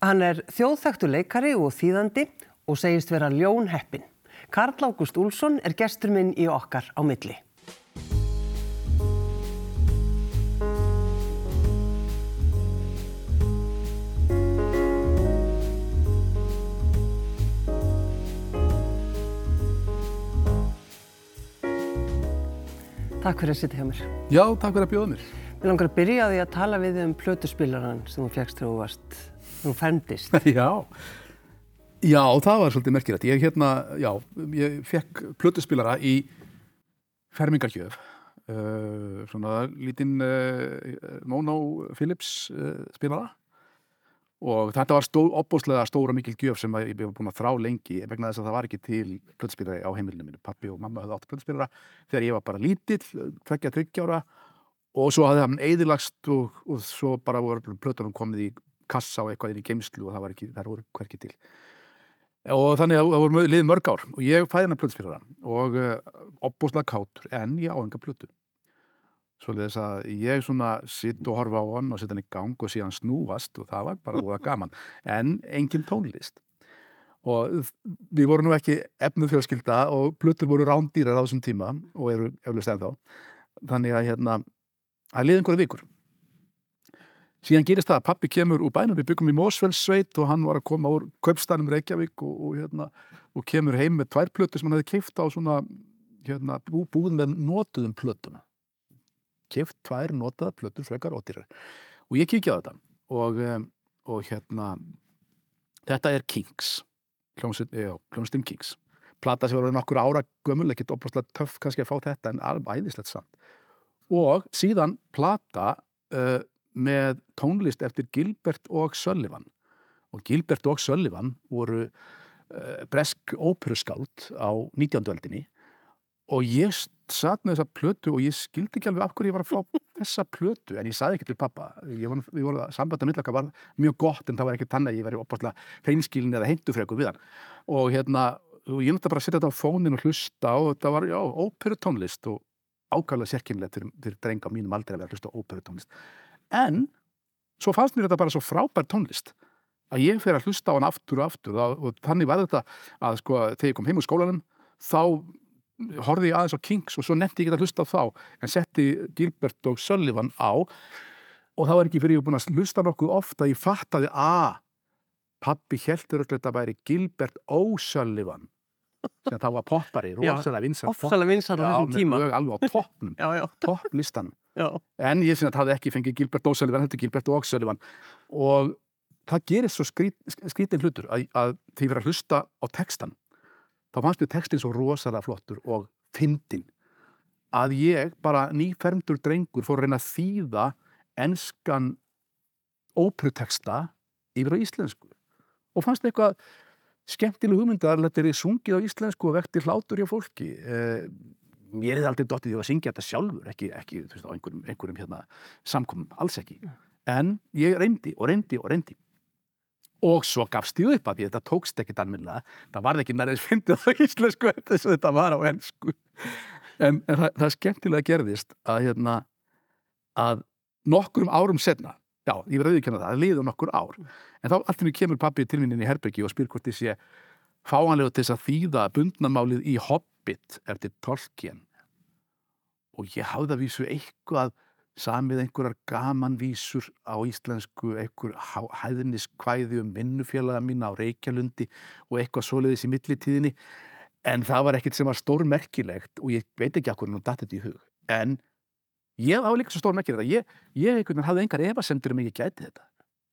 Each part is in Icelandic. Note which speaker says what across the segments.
Speaker 1: Hann er þjóðþæktu leikari og þýðandi og segist vera ljón heppin. Karl Ágúst Úlsson er gestur minn í okkar á milli. Takk fyrir að sitja hjá mér.
Speaker 2: Já, takk fyrir að bjóða mér.
Speaker 1: Mér langar að byrja á því að tala við um plötuspilaran sem þú fjagst þegar þú varst, þú ferndist.
Speaker 2: já, já, það var svolítið merkilegt. Ég hérna, já, ég fekk plötuspilara í fermingarkjöf. Uh, svona lítinn uh, Mono Philips uh, spilara og þetta var stó, opbóslega stóra mikil gjöf sem ég hef búin að þrá lengi vegna þess að það var ekki til plötspilari á heimilinu mínu. Pappi og mamma höfðu átt plötspilara þegar ég var bara lítill, tveggja, tryggjára og svo hafði hann eðilagst og, og svo bara voru plötunum komið í kassa og eitthvað inn í geimslu og það var ekki, það voru hverki til. Og þannig að það voru liðið mörg ár og ég fæði hann plötspilara og opbóslega kátur en ég á enga plötu. Svo leiðis að ég svona sitt og horfa á hann og sitt hann í gang og síðan snúast og það var bara úða gaman. En engin tónlist. Og við vorum nú ekki efnuð fjölskylda og plötur voru rándýrar á þessum tíma og eru eflust ennþá. Þannig að hérna, það liði einhverja vikur. Síðan gerist það að pappi kemur úr bænum, við byggum í Mósfellssveit og hann var að koma úr Kaupstænum Reykjavík og, og, hérna, og kemur heim með tvær plötur sem hann hefði keift á svona hérna, bú, búin með notuðum plötuna. Keft tvær notaða plötur frekar ódýrar og ég kíkja á þetta og, og hérna þetta er Kings hljómsdym Kings plata sem var nokkur ára gömul ekkert opastlega töff kannski að fá þetta en alveg æðislegt samt. Og síðan plata uh, með tónlist eftir Gilbert og Sullivan. Og Gilbert og Sullivan voru uh, bresk óperuskáld á 19. veldinni og ég satt með þessa plötu og ég skildi ekki alveg af hverju ég var að fá þessa plötu en ég saði ekki til pappa var, við vorum að sambanda millaka var mjög gott en það var ekki tann að ég væri opastlega hreinskilin eða heintufreku við hann. Og hérna, og ég náttúrulega bara að setja þetta á fónin og hlusta og þetta var, já, óperutónlist og ákvæmlega sérkynlega fyrir, fyrir drenga á mínum aldrei að vera að hlusta óperutónlist en svo fannst mér þetta bara svo frábær tónlist að ég fer að hlusta á hann aftur og aftur. Og, og þannig var þetta að sko, þegar ég kom heim úr skólanum þá horfði ég aðeins á Kings og svo nefndi ég ekki að hlusta á þá en setti Gilbert og Sullivan á. Og þá er ekki fyrir ég búin að hlusta nokkuð ofta að ég fattaði að pappi heldur öll þetta væri Gilbert O'Sullivan sem það var poppari, rosalega vinsar
Speaker 1: ofsalega vinsar á þessum tíma.
Speaker 2: alveg á toppnum, topplistan en ég sinna að það hefði ekki fengið Gilbert O'Sullivan heldur Gilbert O'Sullivan. Og það gerir svo skrítin skrít, hlutur að, að því að vera að hlusta á textan þá fannst mér textin svo rosalega flottur og fyndin að ég bara nýfermdur drengur fór að reyna að þýða enskan ópruteksta yfir á íslensku. Og fannst eitthvað skemmtileg hugmyndar að þetta er sungið á íslensku og vekti hlátur hjá fólki. Eh, ég er aldrei dottið því að syngja þetta sjálfur ekki, ekki veist, á einhverjum, einhverjum hérna, samkomum, alls ekki. En ég reyndi og reyndi og reyndi. Og svo gafst ég upp að því þetta tókst ekkit alminlega, það varði ekki nærið fyndið á íslensku þess að þetta var á ennsku en, en það, það skemmtilega gerðist að hérna að nokkurum árum setna já, ég verði auðvitað það, það liður nokkur ár en þá alltaf kemur pappi til minni í Herbyggi og spyr hvort sé fáanlega til þess að þýða bundnamálið í Hobbit eftir Tolkien. Og ég hafði að vísu eitthvað samið einhverjar gamanvísur á íslensku, einhver hæðiniskvæði um vinnufélaga mín á Reykjalundi og eitthvað svoleiðis í millitíðinni en það var ekkert sem var stórmerkilegt og ég veit ekki okkur nú datt þetta í hug. En ég var líka svo stórmerkilegt að ég, ég einhvern veginn hafði engar efasendur um ekki gæti þetta.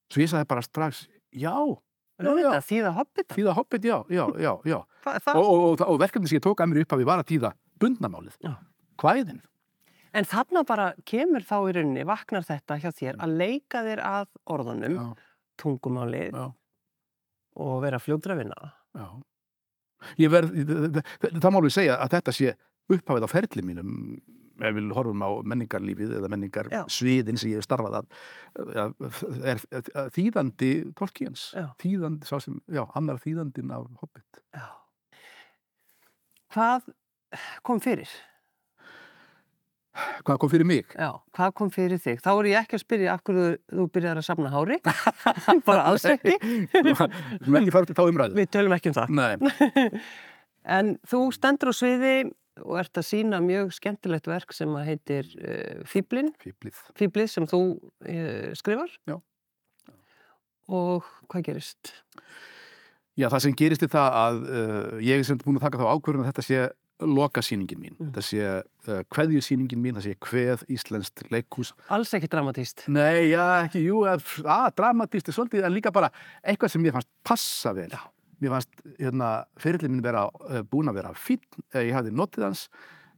Speaker 2: Svo ég sagði bara strax, já
Speaker 1: Já, já. Þýða hobbit
Speaker 2: Þýða hobbit, já, já, já, já. Og, og, og, verkefni sem ég tók að mér upp að við var að þýða bundnamálið, hvaðin
Speaker 1: En þarna bara kemur þá í rauninni, vaknar þetta hjá þér að leika þér að orðunum, Já. tungumálið Já. og vera fljókdra vinna. Já.
Speaker 2: Verð, það má við segja að þetta sé upphafið á ferli mínum ef við horfum á menningarlífið eða menningarsviðin sem ég hef starfað að er þýðandi tolkíans, þýðandi, sá sem, já, annar þýðandin af Hobbit. Já.
Speaker 1: Hvað kom fyrir?
Speaker 2: Hvað kom fyrir mig?
Speaker 1: Já, hvað kom fyrir þig? Þá er ég ekki að spyrja af hverju þú byrjar að safna hári. Bara alls ekki.
Speaker 2: Við erum ekki farið til þá umræðu.
Speaker 1: Við tölum ekki um það.
Speaker 2: Nei,
Speaker 1: En þú stendur á sviði og ert að sína mjög skemmtilegt verk sem að heitir uh, Fýblin,
Speaker 2: fýblið.
Speaker 1: Fýblið sem þú uh, skrifar.
Speaker 2: Já.
Speaker 1: Og hvað gerist?
Speaker 2: Já, það sem gerist er það að uh, ég er sem búin að taka þá ákvörðun að þetta sé lokasýningin mín.
Speaker 1: Mm.
Speaker 2: Þetta sé uh, kveðjusýningin mín, það sé kveð Íslenskt leikhús.
Speaker 1: Alls ekki dramatíst.
Speaker 2: Nei, já, ekki, jú, að, að dramatist er svolítið, en líka bara eitthvað sem mér fannst passa vel.
Speaker 1: Já.
Speaker 2: Mér fannst, hérna, fyrirlin minn vera uh, búin að vera fínn, uh, ég hafði notið hans,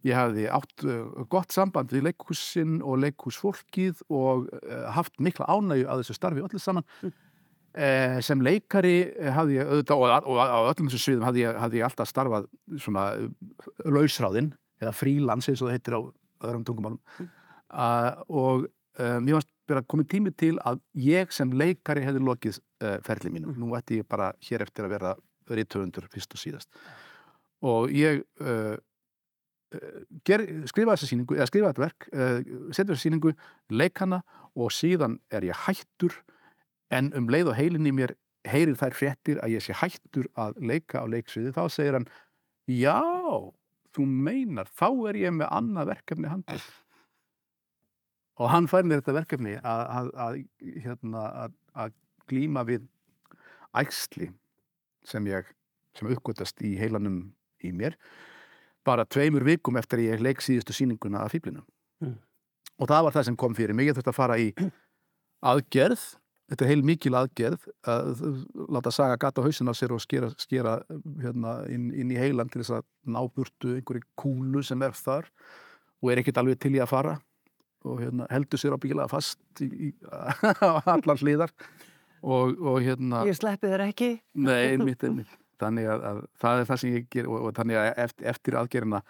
Speaker 2: ég hafði átt uh, gott samband við leikhúsin og leikhúsfólkið og haft mikla ánægju að þessu starfi öllu saman.
Speaker 1: Mm.
Speaker 2: Eh, sem leikari eh, hafði ég auðvitað og, á öllum þessum sviðum hafði ég, hafði ég alltaf starfað svona lausráðinn eða frílans eins og það heitir á öðrum tungumálum uh, og mér varst vera komið tími til að ég sem leikari hefði lokið uh, ferli mínum. Nú ætti ég bara hér eftir að vera rítöfundur fyrst og síðast. Og ég uh, ger, skrifa þessa síningu eða skrifa þetta verk, uh, setja þessa síningu leik hana og síðan er ég hættur en um leið og heilinni mér heyrir þær fréttir að ég sé hættur að leika á leiksviði, þá segir hann já, þú meinar þá er ég með annað verkefni handið og hann fær mér þetta verkefni að, að, að, hérna, að, að glíma við æxli sem ég sem uppgötast í heilanum í mér bara tveimur vikum eftir ég leik síðustu sýninguna af fýblinu
Speaker 1: Mm.
Speaker 2: og það var það sem kom fyrir mig. Ég þurfti að fara í aðgerð. Þetta er heil mikil aðgerð að láta saga gata hausin á sér og skera, skera hérna, inn, inn í heilan til þess að ná burtu einhverju kúlu sem er þar og er ekkert alveg til í að fara og hérna, heldur sér á bílaða fast í, í, á allar hliðar og, og hérna
Speaker 1: Ég sleppi þér ekki.
Speaker 2: Nei, einmitt, einmitt. Þannig að, að það er það sem ég ger og, og þannig að eftir, eftir aðgerina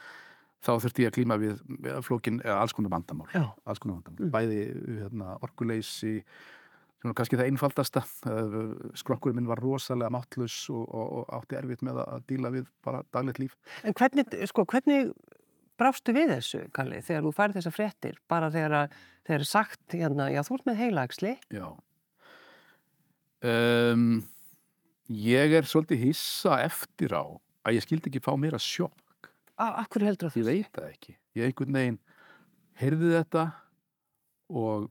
Speaker 2: þá þurfti ég að klíma við við flókin, alls konar vandamál alls konar vandamál,
Speaker 1: Mm.
Speaker 2: bæði hérna, orkuleysi sem var kannski það einfaldasta skrokkurinn minn var rosalega máttlaus og, og, og átti erfitt með að díla við bara daglegt líf
Speaker 1: En hvernig, sko, hvernig brástu við þessu, Kalli, þegar þú færð þessa fréttir? Bara þegar, að, þegar er sagt, hérna, já, þú ert með heilaæksli.
Speaker 2: Já um, Ég er svolítið hissa eftir á að ég skildi ekki fá meira sjokk
Speaker 1: Akkur heldur það
Speaker 2: ég veit það ekki ég einhvern veginn heyrði þetta og,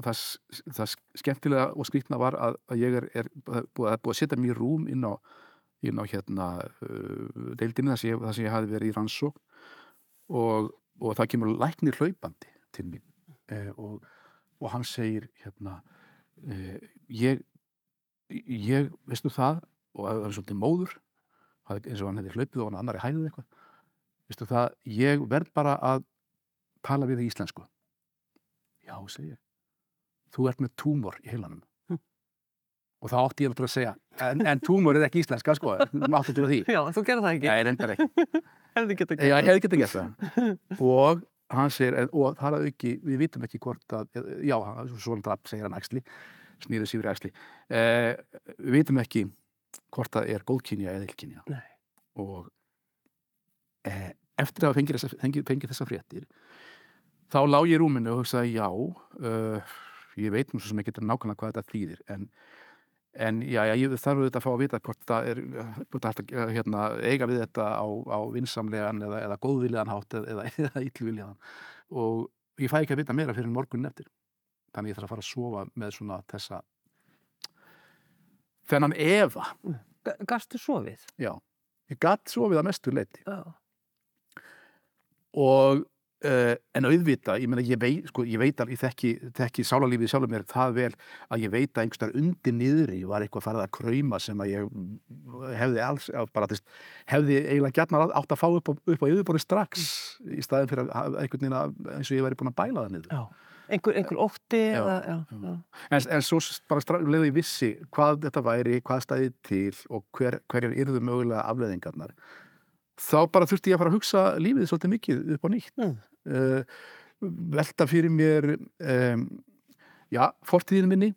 Speaker 2: það, það skemmtilega og skrýtna var að, að ég er, er búið, að að setja mér rúm inn á, inn á hérna uh, deildinni þar sem, ég, ég hafi verið í rannsókn og, og það kemur læknir hlaupandi til mín eh, og, og hann segir hérna eh, ég ég, veistu það og það er svolítið móður eins og hann hefði hlaupið og hann annari hæðið eitthvað veistu það, ég verð bara að tala við þig íslensku já, segi ég þú ert með túmor í heilanum
Speaker 1: Hm.
Speaker 2: og það átti ég náttúrulega að segja en, en túmor er ekki íslenska, sko máttu til því
Speaker 1: Já, þú gerði það ekki.
Speaker 2: Nei, ekki.
Speaker 1: Hefði geta
Speaker 2: Já, ég hefði getið gert það. Og hann segir, og það er að auki, við vitum ekki hvort að, já, svona draf segir hann æxli, snýður í æxli. Eh, við vitum ekki hvort það er góðkynja eða illkynja.
Speaker 1: Nei.
Speaker 2: Og eh, eftir að hafa fengið þessa, þessa fréttir, þá lá ég í rúminu og hugsaði, já, uh, ég veit nú svo sem ekki nákvæmlega hvað þetta þýðir, en En já, já, ég þarf auðvitað að fá að vita hvort það er hvort það er að hérna, eiga við þetta á, á vinsamlegan eða, eða góðviljaðan hátt eða, eða illviljaðan. Og ég fæ ekki að vita meira fyrir morgunin eftir. Þannig ég þarf að fara að sofa með svona þessa þennan efa.
Speaker 1: Gastu sofið?
Speaker 2: já, ég gatt sofið að mestu leiti
Speaker 1: Já.
Speaker 2: og uh, en auðvita, ég meina ég veit sko, ég veit að ég þekki, þekki sálarlífið sjálfur mér það vel að ég veit að einhverstaðar undir niðri var eitthvað farið að krauma sem að ég hefði alls bara, þess, hefði eiginlega gætna átt að fá upp á, upp á yfirborði strax í staðin fyrir að einhvern veginn að, eins og ég væri búin að bæla það niður
Speaker 1: Já. Einhver, einhver ótti
Speaker 2: Já,
Speaker 1: eða, já,
Speaker 2: já. en, en svo bara leiði ég vissi hvað þetta væri, hvað stæði til og hver, hverjar yrðu mögulega afleðingarnar þá bara þurfti ég að fara að hugsa lífið svolítið mikið upp á nýtt
Speaker 1: Mm.
Speaker 2: Uh, velta fyrir mér um, já, fortíðin minni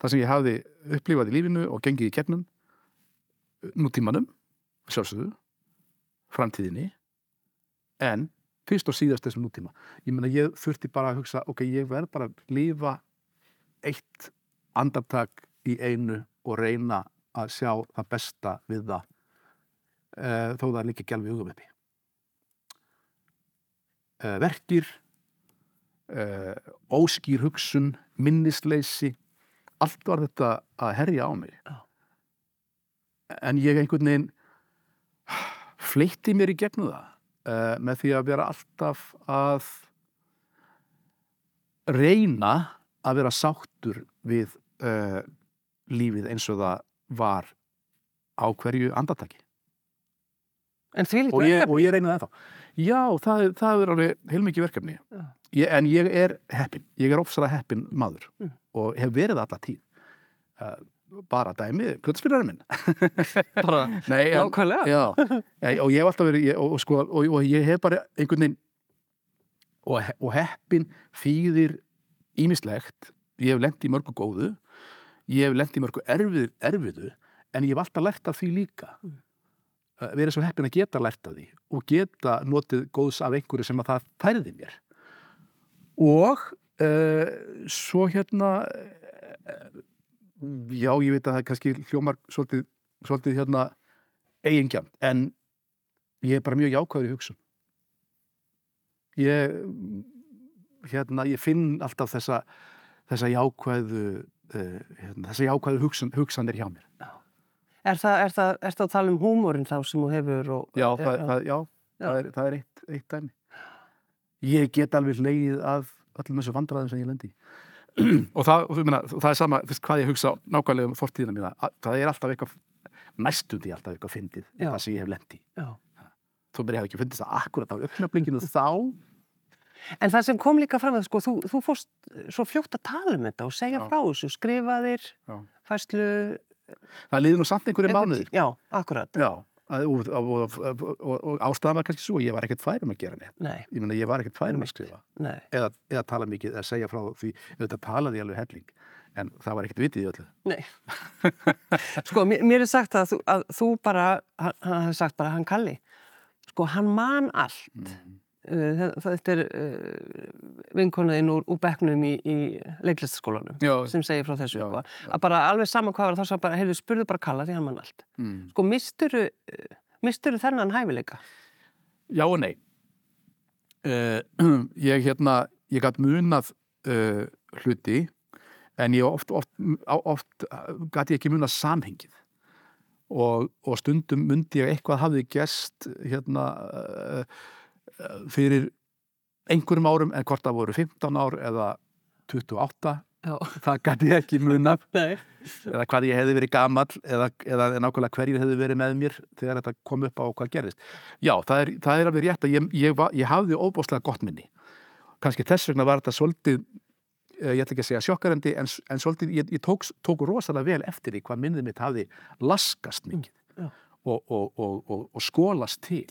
Speaker 2: það sem ég hafði upplifað í lífinu og gengið í kernum nútímanum sjálfsögðu framtíðinni en fyrst og síðast þessum nútíma. Ég meina ég þurfti bara að hugsa ok, ég verð bara að lifa eitt andartak í einu og reyna að sjá það besta við það uh, þó það er líka gælfi hugum uppi verkir uh, óskýr hugsun minnisleysi allt var þetta að herja á mig
Speaker 1: Já.
Speaker 2: en ég einhvern veginn fleitti mér í gegnum það uh, með því að vera alltaf að reyna að vera sáttur við lífið eins og það var á hverju andartaki
Speaker 1: En því
Speaker 2: og ég, og ég reyna það ennþá. Já, það, er- það er alveg heilmikið verkefni. Ég, en ég er heppin ég er ofsara heppin maður
Speaker 1: Mm.
Speaker 2: og hef verið alla tíð. Uh, bara dæmi, plötspillarinn minn.
Speaker 1: Bara
Speaker 2: Nei, en,
Speaker 1: nákvæmlega.
Speaker 2: já, og ég hef alltaf verið ég, og, sko, og, og ég hef bara einhvern veginn og, og heppin þýðir ímislegt ég hef lent í mörgu góðu. Ég hef lent í mörgu erfið, erfiðu en ég hef alltaf lært af því líka.
Speaker 1: Mm.
Speaker 2: Uh, verið svo heppin að geta lært af því og geta notið góðs af einhverju sem að það færði mér. Og uh, svo hérna uh, já, ég veit að það kannski hljómar svolítið, svolítið hérna eigingjarn, en ég er bara mjög jákvæður í hugsun. Ég hérna, ég finn alltaf þessa þessa jákvæðu uh, hérna, þessa jákvæðu hugsun, hugsanir hjá mér
Speaker 1: Er það, er það, er það að tala um húmórin þá sem þú hefur og...
Speaker 2: já, það, það, já,
Speaker 1: Já.
Speaker 2: það er, það er eitt, eitt dæmi ég get alveg leið að öllum þessu vandræðum sem ég lendi í. og það, og það er sama fyrst, hvað ég hugsa nákvæmlega um fortíðina mína að- það er alltaf eitthvað næstundi alltaf eitthvað fyndið það sem ég hef lendi
Speaker 1: Já.
Speaker 2: þó mér hef ekki fundist það akkurat á uppnaflinginu þá
Speaker 1: En það sem kom líka fram að sko, þú, þú fórst svo fljótt að tala um þetta og segja
Speaker 2: Já.
Speaker 1: frá þessu, skrifaðir,
Speaker 2: Já.
Speaker 1: fæslu...
Speaker 2: það liði nú samt einhverju mánuðir
Speaker 1: Já, akkurat.
Speaker 2: já, að- og, og, og, og, ástæðan var kannski svo ég var ekkert fær um að gera neitt
Speaker 1: Nei,
Speaker 2: ég meina ég var ekkert fær um að skrifa
Speaker 1: nei.
Speaker 2: eða, eða tala mikið, eða segja frá því auðvitað talaði alveg helling en það var ekkert vitið í öllu
Speaker 1: Nei. sko, mér, mér er sagt að þú, að þú bara, hann, hann hefði sagt bara, hann kalli, sko, hann man allt.
Speaker 2: mm.
Speaker 1: Það- þetta er uh, vinkonuðin úr, úr bekknum í, í leiklistaskólanum sem segir frá þessu,
Speaker 2: Já, já.
Speaker 1: Að bara alveg sama hvað var það svo bara, heyrðu, spurðu bara kalla því hann man allt.
Speaker 2: mm.
Speaker 1: Sko, misturu, uh, misturu þennan hæfileika?
Speaker 2: já og nei uh, ég hérna ég gætt munað uh, hluti en ég oft, oft, oft gæti ekki munað samhengið og, og stundum mundi ég eitthvað hafði gest hérna uh, fyrir einhverjum árum en hvort það voru 15 ár eða 28
Speaker 1: Já.
Speaker 2: það gæti ég ekki munað.
Speaker 1: Nei.
Speaker 2: eða hvað ég hefði verið gamall eða, eða nákvæmlega hverjir hefði verið með mér þegar þetta kom upp á hvað gerðist. Já, það er, það er alveg rétt að ég, ég, var, ég hafði óbáslega gott minni. Kannski þess vegna var þetta svolítið eh, ég ætla ekki að segja sjokkarendi en, en svolítið, ég, ég tók, tók rosalega vel eftir því hvað minnið mitt hafði laskast mikið og, og, og, og, og skólast til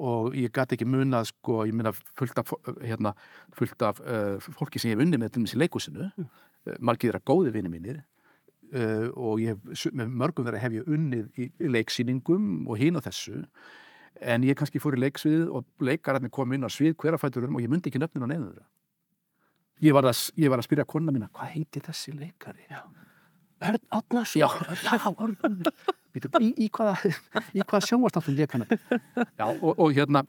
Speaker 2: og ég gæti ekki munað sko, ég minna fullt af, hérna, fullt af uh, fólki sem ég hef unni með til dæmis í leikúsinu mm. uh, margir þeirra góði vinni mínir uh, og ég, hef- með mörgum þeirra hef ég unnið í, leiksýningum og hín og þessu en ég kannski fór í leiksviðið og leikararnir kom inn á svið hverafæturum og ég myndi ekki nöfnin á nefnum þeirra ég var, að, ég var að spyrja konna mína hvað heiti þessi leikari já,
Speaker 1: Örn Átnarsson.
Speaker 2: já, já Örn. Býtu, í, í hvaða, hvaða sjónvastáttum leik hann? Já, og, og hérna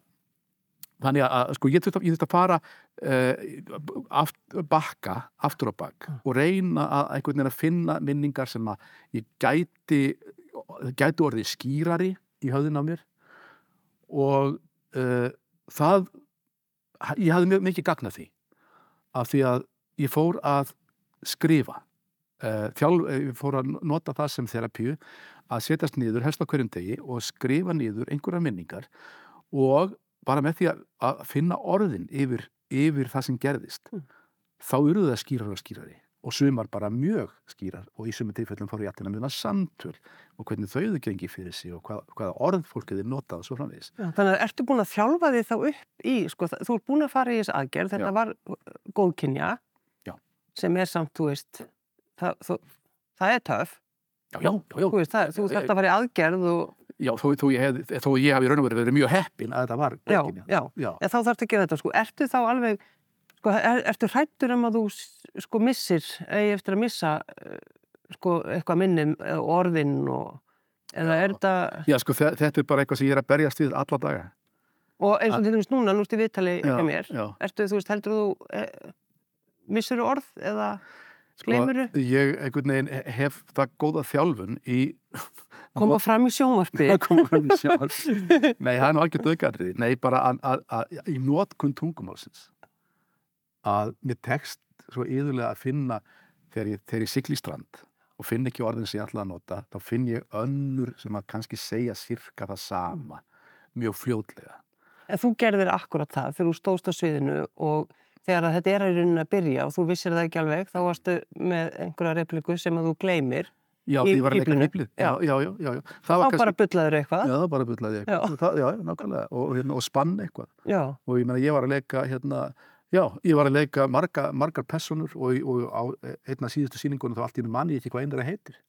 Speaker 2: þannig að sko ég þurfti að, ég fara uh, aft, bakka aftur á bakk og reyna að einhvern veginn að finna minningar sem að ég gæti gæti orðið skýrari í höfðin á mér. Og uh, það ég hafði mjög mikið gagnað því af því að ég fór að skrifa uh, þjálf, ég fór að nota það sem þerapíu að setjast niður helst á hverjum degi og skrifa niður einhverjar minningar og bara með því að, að finna orðin yfir, yfir það sem gerðist
Speaker 1: Mm.
Speaker 2: þá urðu það skýrar og skýrari og sumar bara mjög skýrar og í sumar tilfellum fór ég alltaf að samtöl og hvernig þau þau gengi fyrir sig og hvað, hvaða orð fólk hefði notað og svo framvegis.
Speaker 1: Já, þannig að ertu búin að þjálfa þig þá upp í, sko, þú ert búin að fara í þessu aðgerð, þetta
Speaker 2: Já.
Speaker 1: var uh, góðkynja,
Speaker 2: Já.
Speaker 1: sem er samt, þú veist, það, þú, það er töf,
Speaker 2: Já, já, já, já.
Speaker 1: þú veist, það, þú þarft að fara í aðgerð og,
Speaker 2: já, þó, þó ég hef, þó ég hef í raun og verið verið mjög heppin að þetta var
Speaker 1: Já,
Speaker 2: bókin,
Speaker 1: já.
Speaker 2: já.
Speaker 1: En þá þarf að gera þetta, sko, ertu þá alveg, sko, er, ertu hrættur um að þú, sko, missir, eigi eftir að missa, eh, sko, eitthvað minnum og orðin og, eða er þetta,
Speaker 2: Já, sko, þe- þetta er bara eitthvað sem ég er að berjast við alla daga.
Speaker 1: og eins og til dæmis núna, nú stu viðtali
Speaker 2: Já,
Speaker 1: hjá mér,
Speaker 2: já.
Speaker 1: ertu, þú veist, heldur þú, eh, missur þú orð eða Gleymur þú?
Speaker 2: Ég einhvern veginn hef það góða þjálfun í...
Speaker 1: Koma fram í sjónvarpi?
Speaker 2: koma fram í sjálf. Nei, það er nú algjörð auðgarðrið. Nei, bara að, í notkun tungumálsins að mér tekst svo yðurlega að finna þegar ég, þegar ég sigli í strand og finn ekki orðin sem ég ætla að nota, þá finn ég önnur sem að kannski segja sirka það sama mjög fljótlega.
Speaker 1: En þú gerðir akkurat það þegar þú stóðst á sviðinu og þegar þetta er að rauninni að byrja og þú vissir það ekki alveg, þá varstu með einhverja repliku sem að þú gleymir,
Speaker 2: Já,
Speaker 1: Í
Speaker 2: ég var að leika fíflið. Já, já, já, já, já.
Speaker 1: Þá
Speaker 2: var
Speaker 1: bara bullaður eitthvað.
Speaker 2: Já, það bara bullaði ég.
Speaker 1: Já.
Speaker 2: Já, nákvæmlega. Og, hérna, og spann eitthvað.
Speaker 1: Já,
Speaker 2: Og ég meina, ég var að leika, hérna, já, ég var að leika marga, margar personur og, og á einna síðustu sýningunum þá allt í manni ég ekki hvað einra heitir.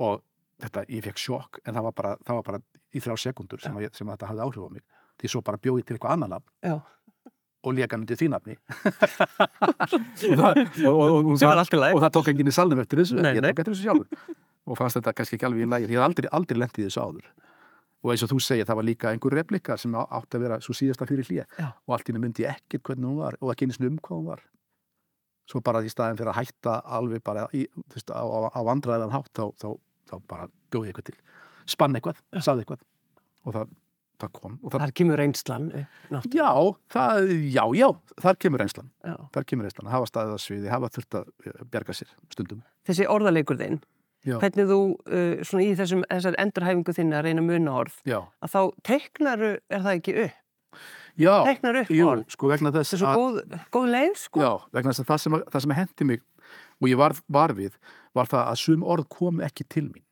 Speaker 2: Og þetta, ég fekk sjokk, en það var bara, það var bara í þrjá sekundur sem, að, sem að þetta hafði áhrif á mig. Því svo bara bjóði til eitthvað annan nafn
Speaker 1: já.
Speaker 2: Og leka hann undir því nafni. og, það, tók enginn í salnum eftir þessu.
Speaker 1: Nei,
Speaker 2: ég
Speaker 1: nei.
Speaker 2: tók eftir þessu sjálfur. og fannst þetta kannski ekki alveg í lagi. Ég hef aldrei, aldrei lendið þessu áður. Og eins og þú segir, það var líka einhver replika sem átti að vera svo síðasta fyrir hlýja. Og allt í henni myndi ekkert hvernig hún var og ekki sinni um hvað hún var. Svo bara í staðin fyrir að hætta alveg bara í, veist, á, á, á vandræðan hátt þá, þá, þá bara bjóði ég eitthvað til. Spann eitthvað, sagði eitthvað. Og það, það kom. Það,
Speaker 1: Þar kemur náttúrulega.
Speaker 2: já, það, já, já, þar kemur einslan.
Speaker 1: Já.
Speaker 2: Þar kemur einslan. Hafa staðið að sviði, hafa þurft að eh, bjarga sér stundum.
Speaker 1: Þessi orðaleikur þinn,
Speaker 2: Já.
Speaker 1: hvernig þú, uh, svona í þessum, þessar endurhæfingu þinni að reyna að muna orð, að þá teiknaru, er það ekki upp?
Speaker 2: já,
Speaker 1: Teiknar upp
Speaker 2: jú,
Speaker 1: orð.
Speaker 2: sko vegna þess
Speaker 1: Þetta er svo góð, góð leið, sko.
Speaker 2: Já, vegna þess að það sem, að- það sem hendi mig og ég var, var við var það að sum orð kom ekki til mín.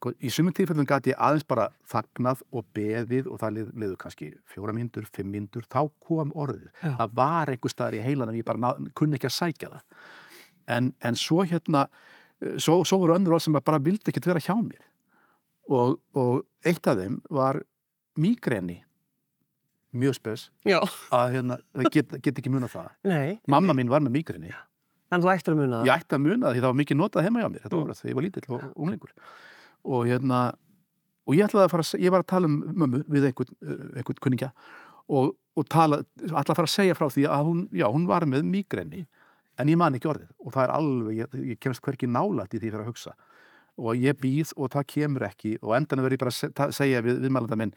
Speaker 2: Sko, Í sumum tilfellum gæti ég aðeins bara þagnað og beðið og það lið, liður kannski fjóra mínútur, fimm mínútur, þá kom orðið.
Speaker 1: Já.
Speaker 2: Það var einhver staðar í heilanum, ég bara ná, kunni ekki að sækja það. En, en svo hérna, svo, svo voru önnur orð sem bara vildi ekkert vera hjá mér. Og, og eitt af þeim var mígreni, mjög spes,
Speaker 1: Já.
Speaker 2: að hérna, það get, get ekki munað það.
Speaker 1: Nei,
Speaker 2: Mamma mín var með mígreni.
Speaker 1: en þú ættir að muna það.
Speaker 2: Ég ætti að muna það því það var mikið notað heima hjá mér þetta
Speaker 1: Mm.
Speaker 2: voru þegar ég var lítill og unglingur og hérna og ég ætlaði að fara ég var að tala um mömmu við einhvern, uh, einhvern kunningja og, og tala, ætlaði að fara að segja frá því að hún, já, hún var með mígreni en ég man ekki orðið. Og það er alveg, ég, ég kemst hverki nálætt í því fyrir að hugsa. Og ég býð og það kemur ekki og endan verður ég bara að segja við, viðmælanda minn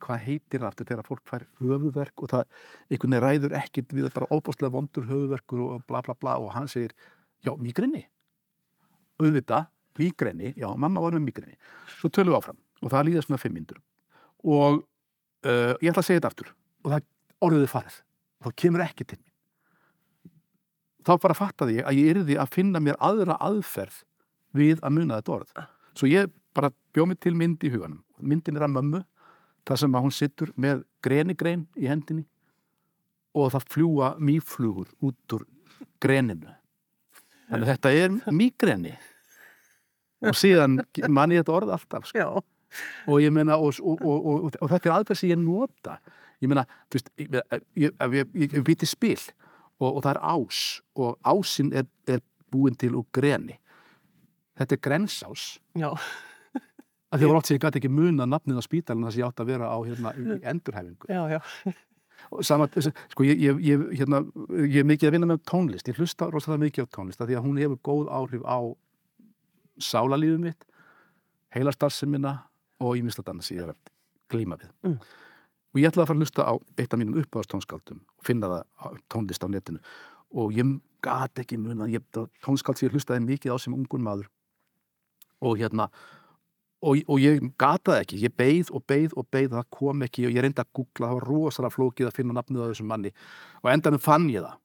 Speaker 2: hvað heitir það aftur þegar fólk fær höfuverk og það einhvern veginn ræður ekkit við bara óbúslega vondur höfuverkur og bla bla bla. Og hann segir, já, migrini auðvitað, migrini já, mamma var með migrini svo tölum við áfram og það líða svona fimm myndur og uh, ég ætla að segja þetta aftur. Og það orðiði farið. Það kemur ekki til mér þá bara fattaði ég að ég yrði að finna mér aðra aðferð við að muna þetta orð. Svo ég bara bjóð mig til mynd í huganum. Myndin er að mömmu þar sem að hún sittur með grenigrein í hendinni og það fljúa mýflugur út úr greninu. Þannig að þetta er mýgreni og síðan man ég þetta orð alltaf sko. Og ég meina og, og, og, og, og þetta er aðferð sem ég nota ég meina, þú veist ég, ég, ég, ég, býti spil og, það er ás og ásinn er, er búin til úr greni þetta er grensás
Speaker 1: Já.
Speaker 2: að því að oft sem ég gæti ekki muna nafnið á spítalinn þess að ég átt að vera á hérna, í endurhæfingu
Speaker 1: Já, já.
Speaker 2: sama, sko ég, ég, ég, hérna, ég er mikið að vinna með tónlist ég hlusta rosalega mikið á tónlist því að hún hefur góð áhrif á sálalífið mitt heilastarfsemina og íminslega annars ég er að glíma við.
Speaker 1: Mm.
Speaker 2: og ég ætlaði að fara að hlusta á eitt af mínum uppáðastónskaldum og finna það tónlist á netinu. Og ég gat ekki muna ég, tónskald sem ég hlustaði mikið á sem ungun maður. Og hérna og, og ég gataði ekki, ég beið og beið og beið það kom ekki og ég reyndi að googla það var rosalega flókið að finna nafnið á þessum manni. Og endanum fann ég það.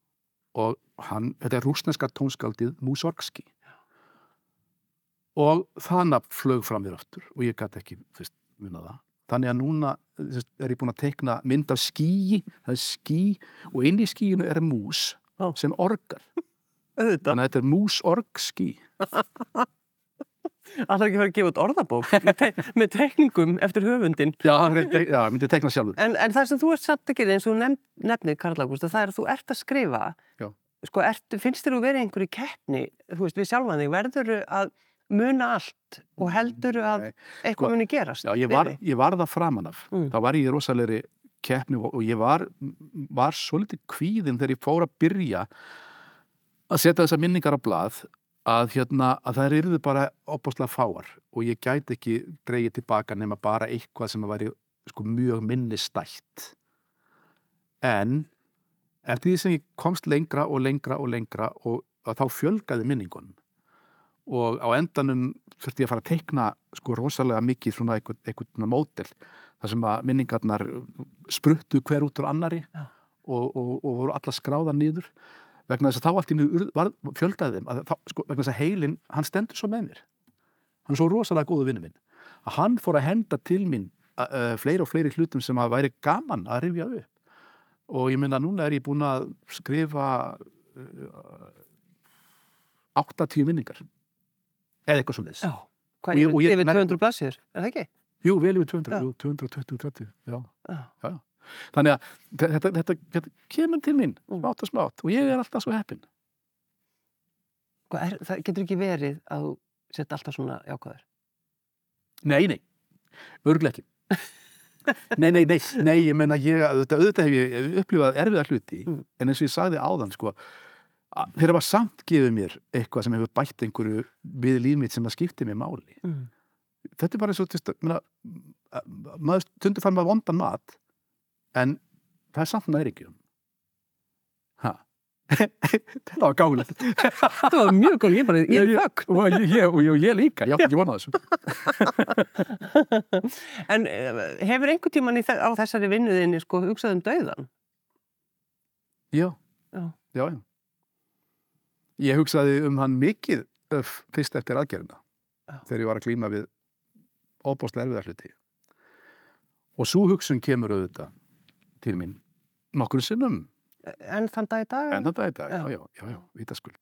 Speaker 2: Og hann, þetta er rúsneska tónskaldið Mussorgski og það nafn flög fram mér aftur og ég gæti ekki fyrst muna það þannig að núna er ég búin að tekna mynd af skýi það er ský og inn í skýinu er mús
Speaker 1: Ó.
Speaker 2: sem orgar
Speaker 1: Auðvitað.
Speaker 2: þannig að þetta er músorgski
Speaker 1: Alltaf ekki fara að gefa út orðabók með, te með tekningum eftir höfundin.
Speaker 2: Já, já, myndi tekna sjálfur.
Speaker 1: En, en það sem þú ert samt ekki eins og nefn, nefnir, Karl Ágúst, það er að þú ert að skrifa.
Speaker 2: Já.
Speaker 1: Sko, ert, finnst þér þú verið einhverju keppni, þú veist, við sjálfan þig, verður að muna allt og heldur að eitthvað
Speaker 2: Sko,
Speaker 1: muni gerast?
Speaker 2: Já, ég var, ég var það framan af.
Speaker 1: Mm.
Speaker 2: Þá var ég rosalegri keppni og, ég var, var svolítið kvíðinn þegar ég fór að byrja að setja þessar minningar á blað að, hérna, að það eru bara opaslega fáar og ég gæti ekki dreigið tilbaka nema bara eitthvað sem að væri sko, mjög minnistætt. En eftir því sem ég komst lengra og lengra og lengra og þá fjölgaði minningunum og á endanum þurfti ég að fara að teikna sko rosalega mikið svona einhvern, einhvern mótel þar sem að minningarnar spruttu hver út úr annari
Speaker 1: Já.
Speaker 2: og, og, og voru alla skráða niður. Vegna þess að þá allt í nú fjöldaði þeim að þá, sko, vegna þess að heilin, hann stendur svo með mér. Hann er svo rosalega góðu vinnu minn að hann fór að henda til mín uh, fleiri og fleiri hlutum sem að væri gaman að rifja upp. Og ég minna núna er ég búin að skrifa uh, 80 minningar eða eitthvað svo
Speaker 1: Já.
Speaker 2: Og
Speaker 1: Hvað,
Speaker 2: ég-
Speaker 1: yfir, yfir
Speaker 2: nei.
Speaker 1: 200 blassir, er það ekki?
Speaker 2: Jú, vel yfir 200,
Speaker 1: Já.
Speaker 2: jú, 220, 30, já.
Speaker 1: Já.
Speaker 2: Þannig að þe- þetta, þetta, þetta kemur til mín,
Speaker 1: Mm.
Speaker 2: smátt og smátt, og ég er alltaf svo heppinn.
Speaker 1: Hvað, er, það getur ekki verið að setja alltaf svona jákvæður?
Speaker 2: Nei, nei, örglega ekki. nei, nei, nei, nei, ég menna, ég, auðvitað, auðvitað hef ég upplifað erfiða hluti,
Speaker 1: Mm.
Speaker 2: en eins og ég sagði áðan, sko, þeir hafa samt gefið mér eitthvað sem hefur bætt einhverju við líf mitt sem að skipti mér máli.
Speaker 1: Mm.
Speaker 2: Þetta er bara þú veist, menna, maður stundur fann maður vondan mat, en það er samt nærikjum. Ha? Þetta var gáðilegt.
Speaker 1: Það var mjög góð, ég bara, ég
Speaker 2: Ég- ég, ég, ég, ég líka, ég átti ekki vonað þessu.
Speaker 1: En eh, hefur einhvern tíman í, þe- á þessari vinnuðinni sko hugsað um dauðan?
Speaker 2: Já,
Speaker 1: Já.
Speaker 2: já, já. Ég hugsaði um hann mikið öf, fyrst eftir aðgerðina
Speaker 1: Já.
Speaker 2: þegar ég var að glíma við óbóðslega erfiða hluti. Og svo hugsun kemur auðvitað til mín nokkur sinnum
Speaker 1: En þann dag í dag?
Speaker 2: en þetta er þetta,
Speaker 1: Já.
Speaker 2: já, já, já, já, vitaskuld.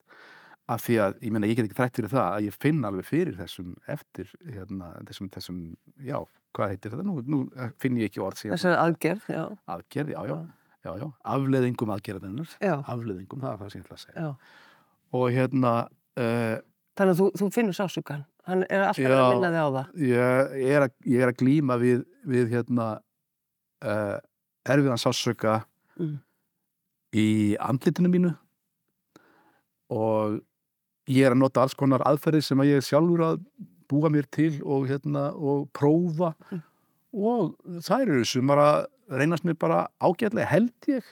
Speaker 2: Af því að, ég meina, ég get ekki þrætt fyrir það að ég finn alveg fyrir þessum eftir, hérna, þessum, þessum, já, hvað heitir þetta? Nú, nú eh, finn ég ekki orð síðan
Speaker 1: Þessari aðgerð, já.
Speaker 2: aðgerð, já, já, já, já, afleðingum aðgerðinnar, afleðingum, það er það sem ég ætla að segja.
Speaker 1: já.
Speaker 2: Og hérna, uh,
Speaker 1: Þannig að þú, þú finnur sásugan. Hann er alltaf
Speaker 2: Já.
Speaker 1: að minna þig á það.
Speaker 2: ég, er að, ég er að glíma við, við hérna, uh, erfiðan sásöka
Speaker 1: Mm.
Speaker 2: í andlitinu mínu og ég er að nota alls konar aðferðir sem að ég sjálfur að búa mér til og, hérna, og prófa
Speaker 1: Mm.
Speaker 2: og þær eru sumar að reynast mér bara ágætlega held ég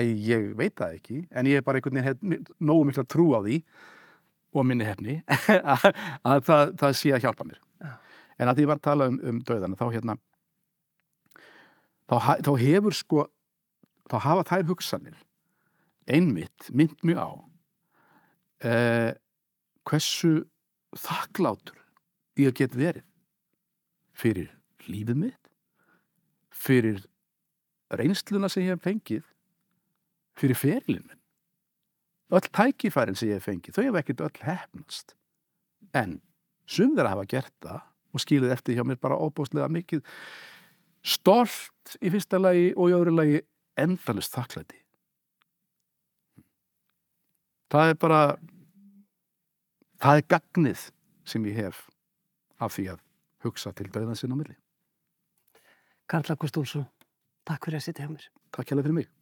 Speaker 2: ég veit það ekki en ég er bara einhvern veginn nógu mikla trú á því og minni hefni að, að það, það sé að hjálpa mér
Speaker 1: Já.
Speaker 2: en að því var að tala um, um döðana þá hérna þá, þá hefur sko þá hafa þær hugsanir einmitt mynd mjög á eh, hversu þakklátur ég get verið fyrir lífið mitt fyrir reynsluna sem ég hef fengið fyrir ferilinn minn. Öll tækifærin sem ég hef fengið þau hef ekkert öll hefnast en sum þeirra hafa gert það og skilið eftir hjá mér bara óbúslega mikið. Stolt í fyrsta lagi og í öðru lagi endalust þakklæti. Það er bara það er gagnið sem ég hef af því að hugsa til döðan sinna milli.
Speaker 1: Karl August Úlsson, takk fyrir að sitja hjá mér.
Speaker 2: Takk hérlega fyrir mig